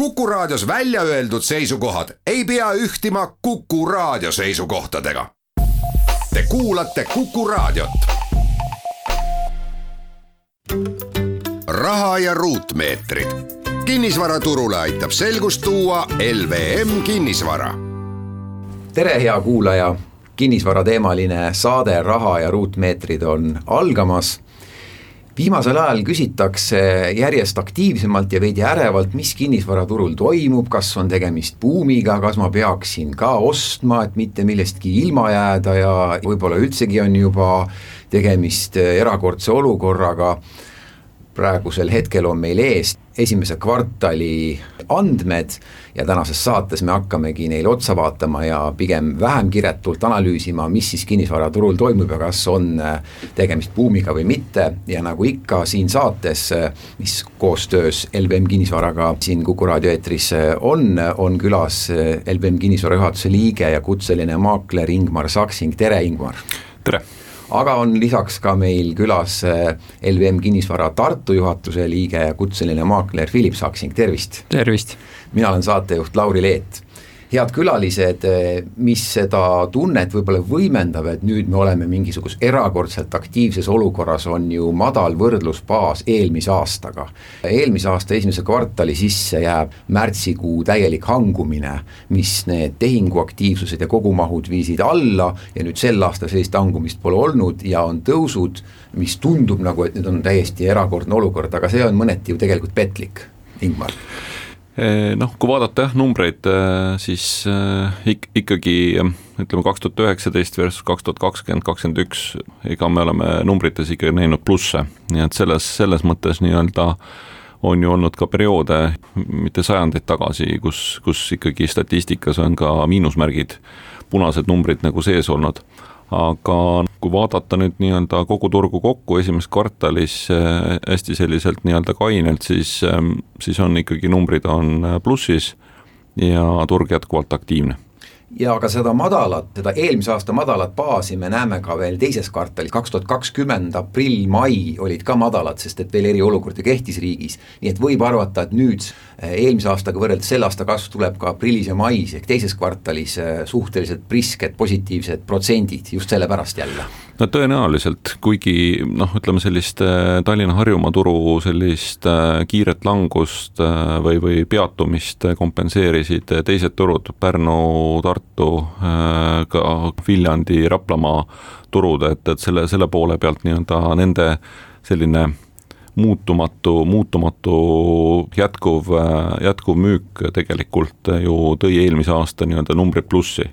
Kuku Raadios välja öeldud seisukohad ei pea ühtima Kuku Raadio seisukohtadega. Te kuulate Kuku Raadiot. raha ja ruutmeetrid. kinnisvaraturule aitab selgust tuua LVM kinnisvara. tere, hea kuulaja, kinnisvarateemaline saade Raha ja ruutmeetrid on algamas viimasel ajal küsitakse järjest aktiivsemalt ja veidi ärevalt, mis kinnisvaraturul toimub, kas on tegemist buumiga, kas ma peaksin ka ostma, et mitte millestki ilma jääda ja võib-olla üldsegi on juba tegemist erakordse olukorraga praegusel hetkel on meil ees esimese kvartali andmed ja tänases saates me hakkamegi neile otsa vaatama ja pigem vähem kiretult analüüsima, mis siis kinnisvaraturul toimub ja kas on äh, tegemist buumiga või mitte ja nagu ikka siin saates, äh, mis koostöös LVM Kinnisvaraga siin Kuku raadio eetris äh, on, on külas LVM Kinnisvara juhatuse liige ja kutseline maakler Ingmar Saksing, tere Ingmar! tere! Aga on lisaks ka meil külas eh, LVM Kinnisvara Tartu juhatuse liige ja kutseline maakler Philip Saksing, tervist! tervist! mina olen saatejuht Lauri Leet head külalised, eh, mis seda tunnet võib-olla võimendab, et nüüd me oleme mingisuguses erakordselt aktiivses olukorras, on ju madal võrdlusbaas eelmise aastaga. eelmise aasta esimese kvartali sisse jääb märtsikuu täielik hangumine, mis need tehinguaktiivsused ja kogumahud viisid alla ja nüüd sel aastal sellist hangumist pole olnud ja on tõusud, mis tundub nagu, et nüüd on täiesti erakordne olukord, aga see on mõneti ju tegelikult petlik, Ingmar noh, kui vaadata jah, numbreid, eh, siis eh, ik-, ikkagi ütleme, kaks tuhat üheksateist versus kaks tuhat kakskümmend, kakskümmend üks, ega me oleme numbrites ikkagi näinud plusse, nii et selles, selles mõttes nii-öelda on ju olnud ka perioode, mitte sajandeid tagasi, kus, kus ikkagi statistikas on ka miinusmärgid, punased numbrid nagu sees olnud aga kui vaadata nüüd nii-öelda kogu turgu kokku esimeses kvartalis äh, hästi selliselt nii-öelda kainelt, siis, ähm, siis on ikkagi numbrid on äh, plussis ja turg jätkuvalt aktiivne ja ka seda madalat, seda eelmise aasta madalat baasi me näeme ka veel teises kvartalis, kaks tuhat kakskümmend aprill-mai olid ka madalad, sest et veel eriolukord ju kehtis riigis. nii et võib arvata, et nüüd eh, eelmise aastaga võrreldes selle aasta kasv tuleb ka aprillis ja mais ehk teises kvartalis eh, suhteliselt prisked positiivsed protsendid just sellepärast jälle. No tõenäoliselt, kuigi noh, ütleme sellist äh, Tallinna-Harjumaa turu sellist äh, kiiret langust äh, või, või peatumist kompenseerisid teised turud, Pärnu, Tartu, ka Viljandi, Raplamaa turud, et, et selle, selle poole pealt nii-öelda nende selline muutumatu, muutumatu jätkuv, jätkuv müük tegelikult ju tõi eelmise aasta nii-öelda numbrid plussi.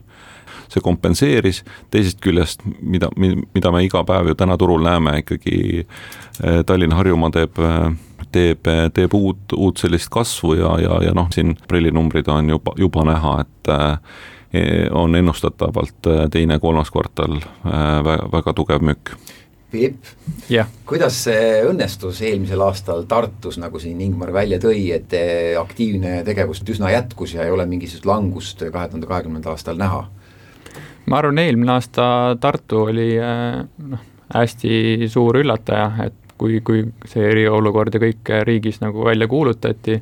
See kompenseeris, teisest küljest, mida, mida me iga päev ju täna turul näeme, ikkagi eh, Tallinn-Harjumaa teeb teeb, teeb uut, uut sellist kasvu ja, ja, ja noh, siin aprillinumbrid on juba, juba näha, et eh, on ennustatavalt eh, teine-kolmas kvartal väga, väga tugev müük Philipp yeah., kuidas see õnnestus eelmisel aastal Tartus, nagu siin Ingmar välja tõi, et aktiivne tegevus üsna jätkus ja ei ole mingisugust langust kahe tuhande kahekümnendal aastal näha? ma arvan, eelmine aasta Tartu oli äh, noh, hästi suur üllataja, et kui, kui see eriolukord ja kõik riigis nagu välja kuulutati,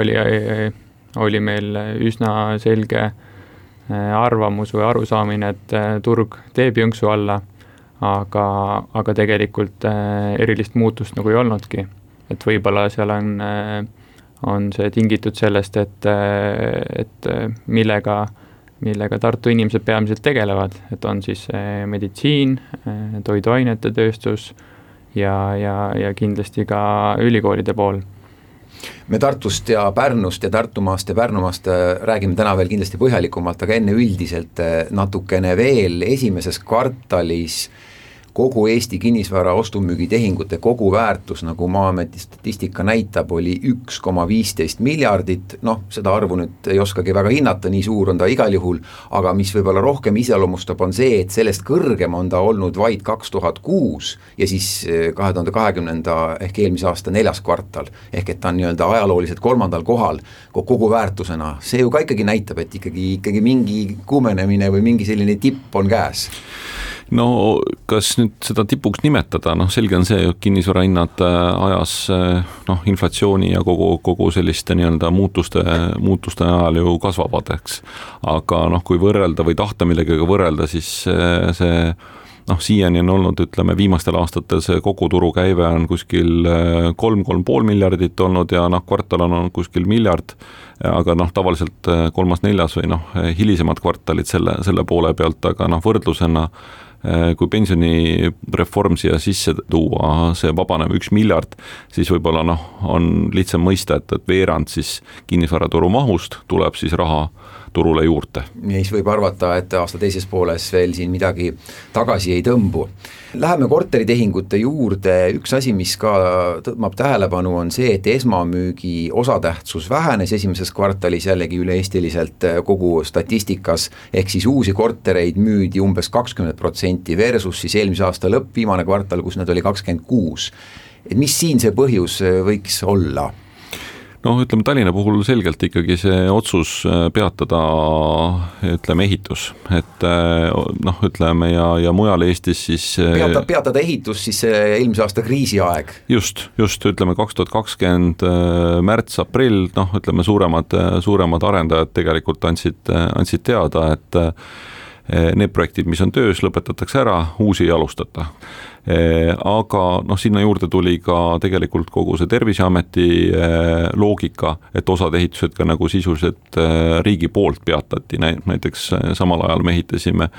oli, oli meil üsna selge äh, arvamus või arusaamine, et turg teeb jõnksu alla, aga, aga tegelikult erilist muutust nagu ei olnudki. et võib-olla seal on, on see tingitud sellest, et, et millega äh, millega Tartu inimesed peamiselt tegelevad, et on siis meditsiin, toiduainete tööstus ja, ja, ja kindlasti ka ülikoolide pool. Me Tartust ja Pärnust ja Tartumaast ja Pärnumaast räägime täna veel kindlasti põhjalikumalt, aga enne üldiselt natukene veel, esimeses kvartalis äh, kogu Eesti kinnisvara ostu-müügitehingute koguväärtus, nagu Maa-ameti statistika näitab, oli üks koma viisteist miljardit, noh, seda arvu nüüd ei oskagi väga hinnata, nii suur on ta igal juhul, aga mis võib-olla rohkem iseloomustab, on see, et sellest kõrgem on ta olnud vaid kaks tuhat kuus ja siis eh, kahe tuhande kahekümnenda ehk eelmise aasta neljas kvartal. ehk et ta on nii-öelda ajalooliselt kolmandal kohal kogu väärtusena, see ju ka ikkagi näitab, et ikkagi, ikkagi mingi kuumenemine või mingi selline tipp on käes no kas nüüd seda tipuks nimetada, noh, selge on see, kinnisvarahinnad äh, ajas äh, noh, inflatsiooni ja kogu, kogu selliste nii-öelda muutuste, muutuste ajal ju kasvavad, eks. aga noh, kui võrrelda või tahta millegagi võrrelda, siis see, see noh, siiani on olnud, ütleme viimastel aastatel see kogu turukäive on kuskil äh, kolm, kolm pool miljardit olnud ja noh, kvartal on olnud kuskil miljard, aga noh, tavaliselt äh, kolmas-neljas või noh, hilisemad kvartalid selle, selle poole pealt, aga noh, võrdlusena äh, kui pensionireform siia sisse tuua, see vabanev üks miljard, siis võib-olla noh, on lihtsam mõista, et, et veerand siis kinnisvaraturu mahust tuleb siis raha turule juurde. ja siis võib arvata, et aasta teises pooles veel siin midagi tagasi ei tõmbu. Läheme korteritehingute juurde, üks asi, mis ka tõmbab tähelepanu, on see, et esmamüügi osatähtsus vähenes esimeses kvartalis jällegi üle-eestiliselt kogu statistikas, ehk siis uusi kortereid müüdi umbes kakskümmend protsenti versus siis eelmise aasta lõpp, viimane kvartal, kus need oli kakskümmend kuus. et mis siin see põhjus võiks olla? noh, ütleme Tallinna puhul selgelt ikkagi see otsus äh, peatada ütleme ehitus, et äh, noh, ütleme ja, ja mujal Eestis siis äh, peata, peatada ehitus siis eelmise aasta kriisiaeg? just, just ütleme kaks tuhat kakskümmend märts-aprill, noh, ütleme suuremad, suuremad arendajad tegelikult andsid, andsid teada, et need projektid, mis on töös, lõpetatakse ära, uusi ei alustata. Eh, aga noh, sinna juurde tuli ka tegelikult kogu see Terviseameti eh, loogika, et osad ehitused ka nagu sisuliselt eh, riigi poolt peatati, näiteks samal ajal me ehitasime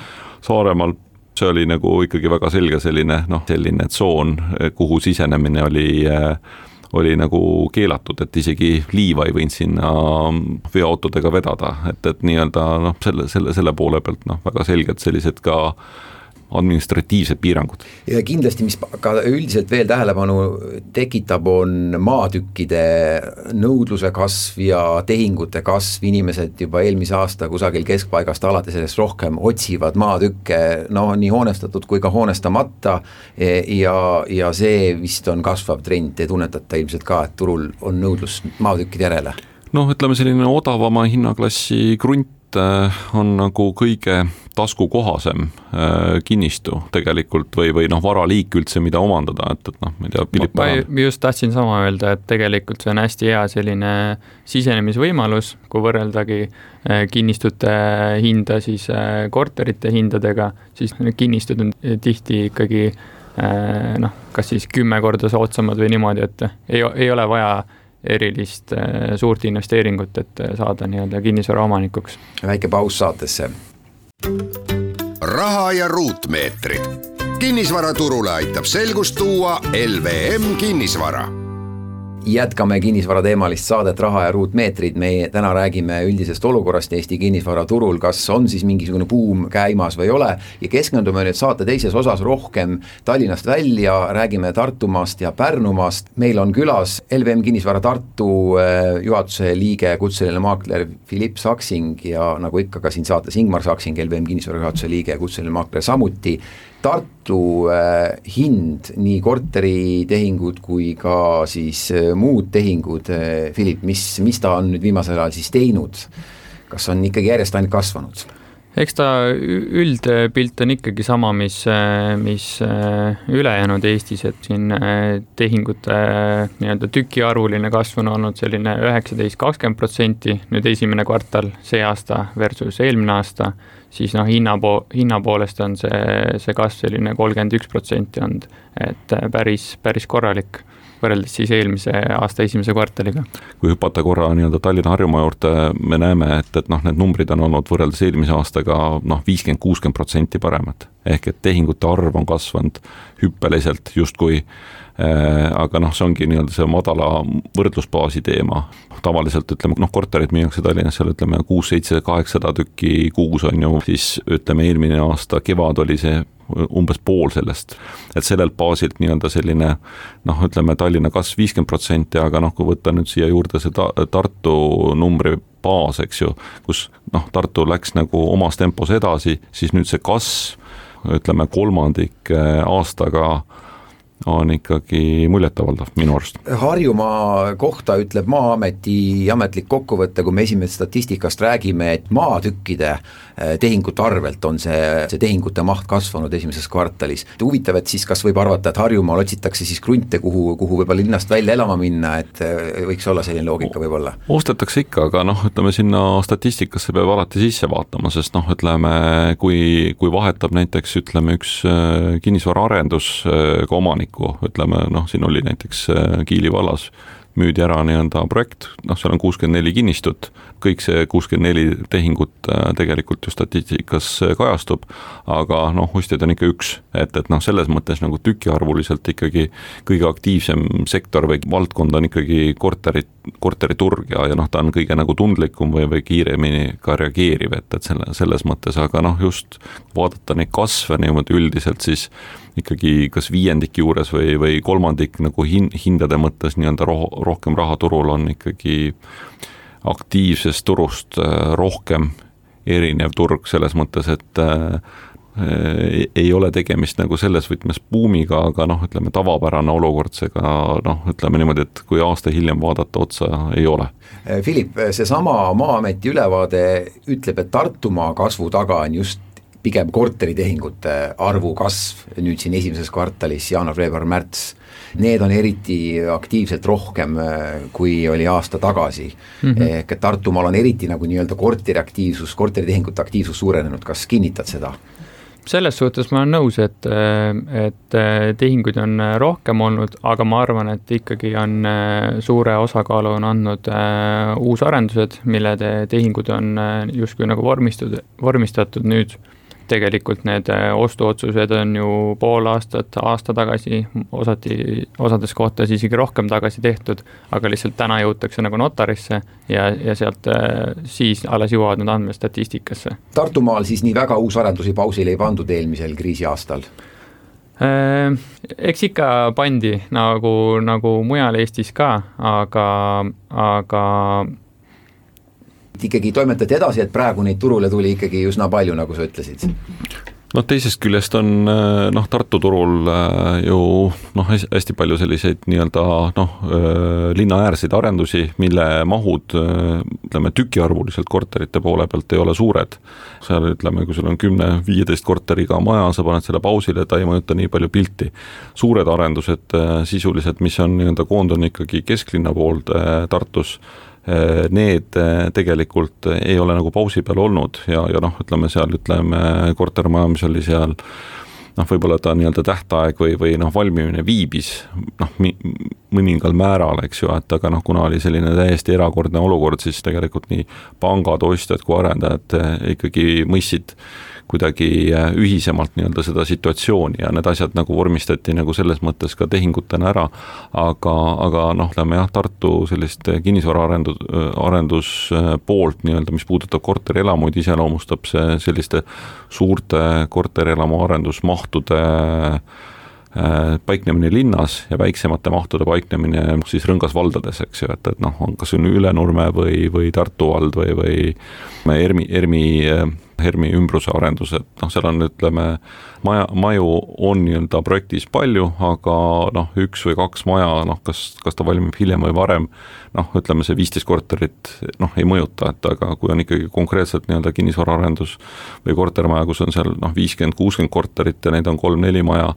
Saaremaal see oli nagu ikkagi väga selge selline noh, selline tsoon, kuhu sisenemine oli oli nagu keelatud, et isegi liiva ei võinud sinna veoautodega vedada, et, et nii-öelda noh, selle, selle, selle poole pealt noh, väga selgelt sellised ka administratiivsed piirangud. ja kindlasti, mis ka üldiselt veel tähelepanu tekitab, on maatükkide nõudluse kasv ja tehingute kasv, inimesed juba eelmise aasta kusagil keskpaigast alates sellest rohkem otsivad maatükke, no nii hoonestatud kui ka hoonestamata ja, ja see vist on kasvav trend, te tunnetate ilmselt ka, et turul on nõudlus maatükkide järele? noh, ütleme selline odavama hinnaklassi krunt Äh, on nagu kõige taskukohasem äh, kinnistu tegelikult või, või noh, varaliik üldse, mida omandada, et, et noh, ma ei tea, Philipp ma, ma just tahtsin sama öelda, et tegelikult see on hästi hea selline sisenemisvõimalus, kui võrreldagi äh, kinnistute hinda siis korterite hindadega, siis need kinnistud on tihti ikkagi noh, kas siis kümme korda soodsamad või niimoodi, et ei, ei ole vaja erilist äh, suurt investeeringut, et äh, saada nii-öelda kinnisvara omanikuks. väike paus saatesse. Raha ja ruutmeetrid. kinnisvaraturule aitab selgust tuua LVM kinnisvara jätkame kinnisvarateemalist saadet Raha ja ruutmeetrid, me täna räägime üldisest olukorrast Eesti kinnisvaraturul, kas on siis mingisugune buum käimas või ei ole? Ja keskendume nüüd saate teises osas rohkem Tallinnast välja, räägime Tartumaast ja Pärnumaast, meil on külas LVM Kinnisvara Tartu äh, juhatuse liige, kutseline maakler Philipp Saksing ja nagu ikka ka siin saates Ingmar Saksing, LVM Kinnisvara juhatuse liige, kutseline maakler samuti Tartu äh, hind, nii korteritehingud kui ka siis äh, muud tehingud, äh, Philip, mis, mis ta on nüüd viimasel ajal siis teinud? kas on ikkagi järjest ainult kasvanud? Eks ta üldpilt on ikkagi sama, mis, mis ülejäänud Eestis, et siin tehingute nii-öelda tükiarvuline kasv on olnud selline üheksateist, kakskümmend protsenti, nüüd esimene kvartal see aasta versus eelmine aasta siis noh, hinna po-, hinna poolest on see, see kasv selline kolmkümmend üks protsenti olnud, et äh, päris, päris korralik võrreldes siis eelmise aasta esimese kvartaliga. kui hüpata korra nii-öelda Tallinna-Harjumaa juurde, me näeme, et, et noh, need numbrid on olnud võrreldes eelmise aastaga noh, viiskümmend, kuuskümmend protsenti paremad. ehk et tehingute arv on kasvanud hüppeliselt justkui Äh, aga noh, see ongi nii-öelda see madala võrdlusbaasi teema. tavaliselt ütleme, noh, korterid müüakse Tallinnas seal ütleme kuus, seitse, kaheksasada tükki kuus on ju, siis ütleme, eelmine aasta kevad oli see umbes pool sellest. et sellelt baasilt nii-öelda selline noh, ütleme Tallinna kasv viiskümmend protsenti, aga noh, kui võtta nüüd siia juurde see ta, Tartu numbri baas, eks ju, kus noh, Tartu läks nagu omas tempos edasi, siis nüüd see kasv, ütleme kolmandik äh, aastaga on ikkagi muljetavaldav minu arust. Harjumaa kohta ütleb Maa-ameti ametlik kokkuvõte, kui me esimesest statistikast räägime, et maatükkide eh, tehingute arvelt on see, see tehingute maht kasvanud esimeses kvartalis. huvitav, et siis kas võib arvata, et Harjumaal otsitakse siis krunte, kuhu, kuhu võib-olla linnast välja elama minna, et eh, võiks olla selline loogika võib-olla? ostetakse ikka, aga noh, ütleme sinna statistikasse peab alati sisse vaatama, sest noh, ütleme kui, kui vahetab näiteks ütleme üks eh, kinnisvaraarendus ka omanik, omanikku, ütleme noh, siin oli näiteks äh, Kiili vallas müüdi ära nii-öelda projekt, noh, seal on kuuskümmend neli kinnistut, kõik see kuuskümmend neli tehingut äh, tegelikult ju statistikas äh, kajastub, aga noh, ostjaid on ikka üks, et, et noh, selles mõttes nagu tükiarvuliselt ikkagi kõige aktiivsem sektor või valdkond on ikkagi korterid, korteriturg ja, ja noh, ta on kõige nagu tundlikum või, või kiiremini ka reageeriv, et, et selle, selles mõttes, aga noh, just vaadata neid kasve niimoodi üldiselt, siis ikkagi kas viiendik juures või, või kolmandik nagu hin-, hindade mõttes nii-öelda roh-, rohkem raha turul on ikkagi aktiivsest turust äh, rohkem erinev turg selles mõttes, et äh, ei ole tegemist nagu selles võtmes buumiga, aga noh, ütleme tavapärane olukord see ka noh, ütleme niimoodi, et kui aasta hiljem vaadata otsa, ei ole. Philip, seesama Maa-ameti ülevaade ütleb, et Tartumaa kasvu taga on just pigem korteritehingute arvu kasv nüüd siin esimeses kvartalis, jaanuar, veebruar, märts, need on eriti aktiivselt rohkem, äh, kui oli aasta tagasi mm. -hmm. ehk et Tartumaal on eriti nagu nii-öelda korteri aktiivsus, korteritehingute aktiivsus suurenenud, kas kinnitad seda? Selles suhtes ma olen nõus, et, et tehinguid on rohkem olnud, aga ma arvan, et ikkagi on suure osakaalu on andnud uusarendused, mille tehingud on justkui nagu vormistatud, vormistatud nüüd tegelikult need äh, ostuotsused on ju pool aastat, aasta tagasi, osati, osades kohtades isegi rohkem tagasi tehtud, aga lihtsalt täna jõutakse nagu notarisse ja, ja sealt äh, siis alles jõuavad need andmed statistikasse. Tartumaal siis nii väga uusarendusi pausile ei pandud eelmisel kriisiaastal? Äh, eks ikka pandi nagu, nagu mujal Eestis ka, aga, aga ikkagi toimetati edasi, et praegu neid turule tuli ikkagi üsna palju, nagu sa ütlesid? noh, teisest küljest on äh, noh, Tartu turul äh, ju noh, hästi palju selliseid nii-öelda noh, äh, linnaäärseid arendusi, mille mahud ütleme, tükiarvuliselt korterite poole pealt ei ole suured. seal ütleme, kui sul on kümne-viieteist korteriga maja, sa paned selle pausile, ta ei mõjuta nii palju pilti. suured arendused sisuliselt, mis on nii-öelda koondunud ikkagi kesklinna poolde Tartus need äh, tegelikult ei ole nagu pausi peal olnud ja, ja noh, ütleme seal, ütleme kortermaja, mis oli seal noh, võib-olla ta nii-öelda tähtaeg või, või noh, valmimine viibis noh, mõningal määral, eks ju, et aga noh, kuna oli selline täiesti erakordne olukord, siis tegelikult nii pangad, ostjad kui arendajad äh, ikkagi mõistsid kuidagi äh, ühisemalt nii-öelda seda situatsiooni ja need asjad nagu vormistati nagu selles mõttes ka tehingutena ära, aga, aga noh, ütleme jah, Tartu sellist kinnisvaraarendus, arenduspoolt nii-öelda, mis puudutab korterelamuid, iseloomustab see selliste suurte korterelamu arendusmahtude äh, paiknemine linnas ja väiksemate mahtude paiknemine siis rõngasvaldades, eks ju, et, et noh, on kas on Ülenurme või, või Tartu vald või, või ERMi, ERMi Hermi ümbruse arendused, noh, seal on, ütleme, maja, maju on nii-öelda projektis palju, aga noh, üks või kaks maja, noh, kas, kas ta valmib hiljem või varem, noh, ütleme see viisteist korterit noh, ei mõjuta, et aga kui on ikkagi konkreetselt nii-öelda kinnisvaraarendus või kortermaja, kus on seal noh, viiskümmend, kuuskümmend korterit ja neid on kolm-neli maja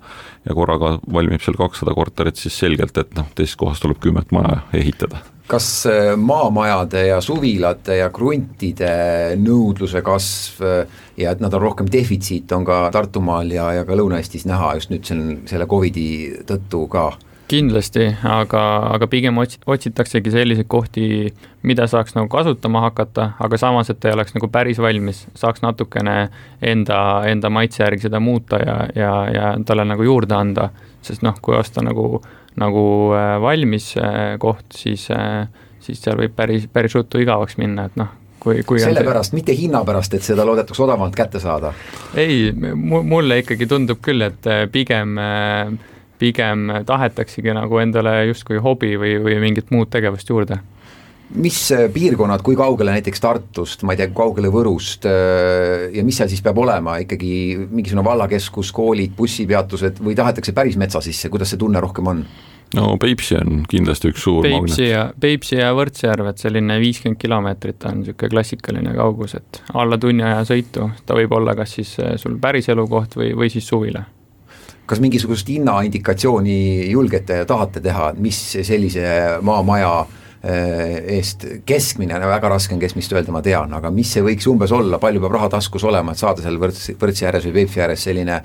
ja korraga valmib seal kakssada korterit, siis selgelt, et noh, teisest kohast tuleb kümmet maja ehitada kas äh, maamajade ja suvilate ja kruntide nõudluse kasv äh, ja et nad on rohkem defitsiit, on ka Tartumaal ja, ja ka Lõuna-Eestis näha just nüüd selle, selle Covidi tõttu ka? kindlasti, aga, aga pigem otsi-, otsitaksegi selliseid kohti, mida saaks nagu kasutama hakata, aga samas, et ei oleks nagu päris valmis, saaks natukene enda, enda maitse järgi seda muuta ja, ja, ja talle nagu juurde anda, sest noh, kui osta nagu nagu äh, valmis äh, koht, siis, äh, siis seal võib päris, päris ruttu igavaks minna, et noh, kui, kui sellepärast see..., mitte hinna pärast, et seda loodetakse odavamalt kätte saada? ei, mulle ikkagi tundub küll, et pigem, pigem tahetaksegi nagu endale justkui hobi või, või mingit muud tegevust juurde mis piirkonnad, kui kaugele näiteks Tartust, ma ei tea, kaugele Võrust ja mis seal siis peab olema ikkagi mingisugune vallakeskus, koolid, bussipeatused või tahetakse päris metsa sisse, kuidas see tunne rohkem on? no Peipsi on kindlasti üks suur Peipsi ja, Peipsi ja Võrtsjärv, et selline viiskümmend kilomeetrit on niisugune klassikaline kaugus, et alla tunni aja sõitu, ta võib olla kas siis eh, sul päris elukoht või, või siis suvila. kas mingisugust hinnaindikatsiooni julgete ja tahate teha, mis sellise maamaja eh, eest keskmine, väga raske on keskmist öelda, ma tean, aga mis see võiks umbes olla, palju peab raha taskus olema, et saada seal Võrts, Võrtsi ääres või Peipsi ääres selline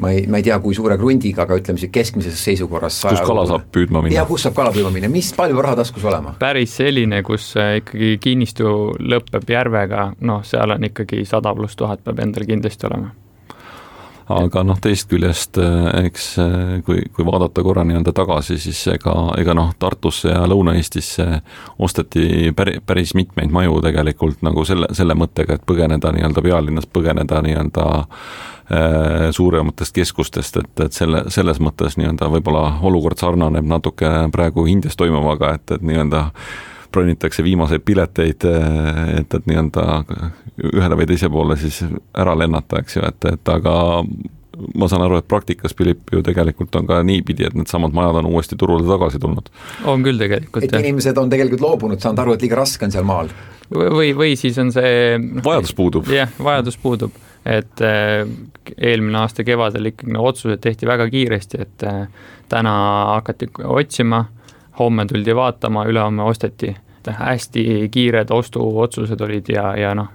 ma ei, ma ei tea, kui suure krundiga, aga ütleme siis keskmises seisukorras. kus kala saab püüdma minna. ja kus saab kala püüdma minna, mis, palju raha taskus olema? päris selline, kus äh, ikkagi kinnistu lõpeb järvega, noh, seal on ikkagi sada pluss tuhat peab endal kindlasti olema aga noh, teisest küljest äh, eks äh, kui, kui vaadata korra nii-öelda tagasi, siis ega, ega noh, Tartusse ja Lõuna-Eestisse osteti päri, päris mitmeid maju tegelikult nagu selle, selle mõttega, et põgeneda nii-öelda pealinnast, põgeneda nii-öelda Äh, suurematest keskustest, et, et selle, selles mõttes nii-öelda võib-olla olukord sarnaneb natuke praegu Indias toimuvaga, et, et nii-öelda bronitakse viimaseid pileteid, et, et nii-öelda ühele või teise poole siis ära lennata, eks ju, et, et aga ma saan aru, et praktikas, Philipp, ju tegelikult on ka niipidi, et needsamad majad on uuesti turule tagasi tulnud. on küll tegelikult, jah. inimesed on tegelikult loobunud, saanud aru, et liiga raske on seal maal. või, või siis on see vajadus puudub. jah, vajadus puudub et äh, eelmine aasta kevadel ikkagi need otsused tehti väga kiiresti, et äh, täna hakati otsima, homme tuldi vaatama, ülehomme osteti, hästi kiired ostuotsused olid ja, ja noh,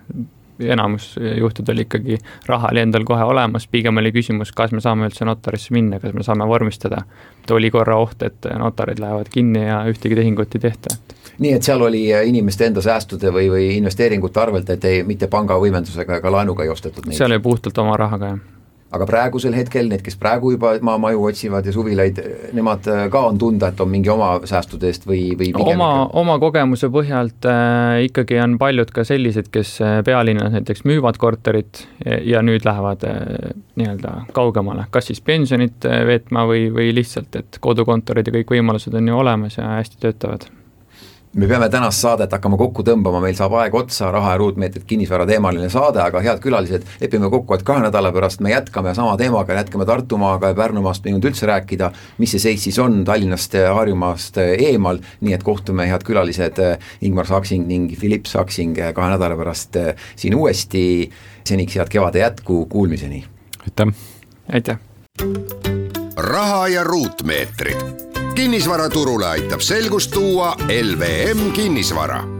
enamus juhtudel ikkagi raha oli endal kohe olemas, pigem oli küsimus, kas me saame üldse notarisse minna, kas me saame vormistada. et oli korra oht, et notarid lähevad kinni ja ühtegi tehingut ei tehta, et nii et seal oli inimeste enda säästude või, või investeeringute arvelt, et ei, mitte panga võimendusega ega laenuga ei ostetud neid? seal oli puhtalt oma rahaga, jah aga praegusel hetkel need, kes praegu juba maamaju otsivad ja suvilaid, nemad äh, ka on tunda, et on mingi oma säästude eest või, või oma, oma kogemuse põhjalt äh, ikkagi on paljud ka sellised, kes äh, pealinnas näiteks müüvad korterit ja, ja nüüd lähevad äh, nii-öelda kaugemale, kas siis pensionit äh, veetma või, või lihtsalt, et kodukontorid ja kõik võimalused on ju olemas ja hästi töötavad me peame tänast saadet hakkama kokku tõmbama, meil saab aeg otsa, raha ja ruutmeetrid kinnisvara teemaline saade, aga head külalised, lepime kokku, et kahe nädala pärast me jätkame sama teemaga, jätkame Tartumaaga ja Pärnumaast me ei jõudnud üldse rääkida, mis see seis siis on Tallinnast ja Harjumaast eemal, nii et kohtume, head külalised, Ingmar Saksing ning Philipp Saksing kahe nädala pärast siin uuesti, seniks head kevade jätku, kuulmiseni! aitäh! aitäh! raha ja ruutmeetrid kinnisvaraturule aitab selgust tuua LVM kinnisvara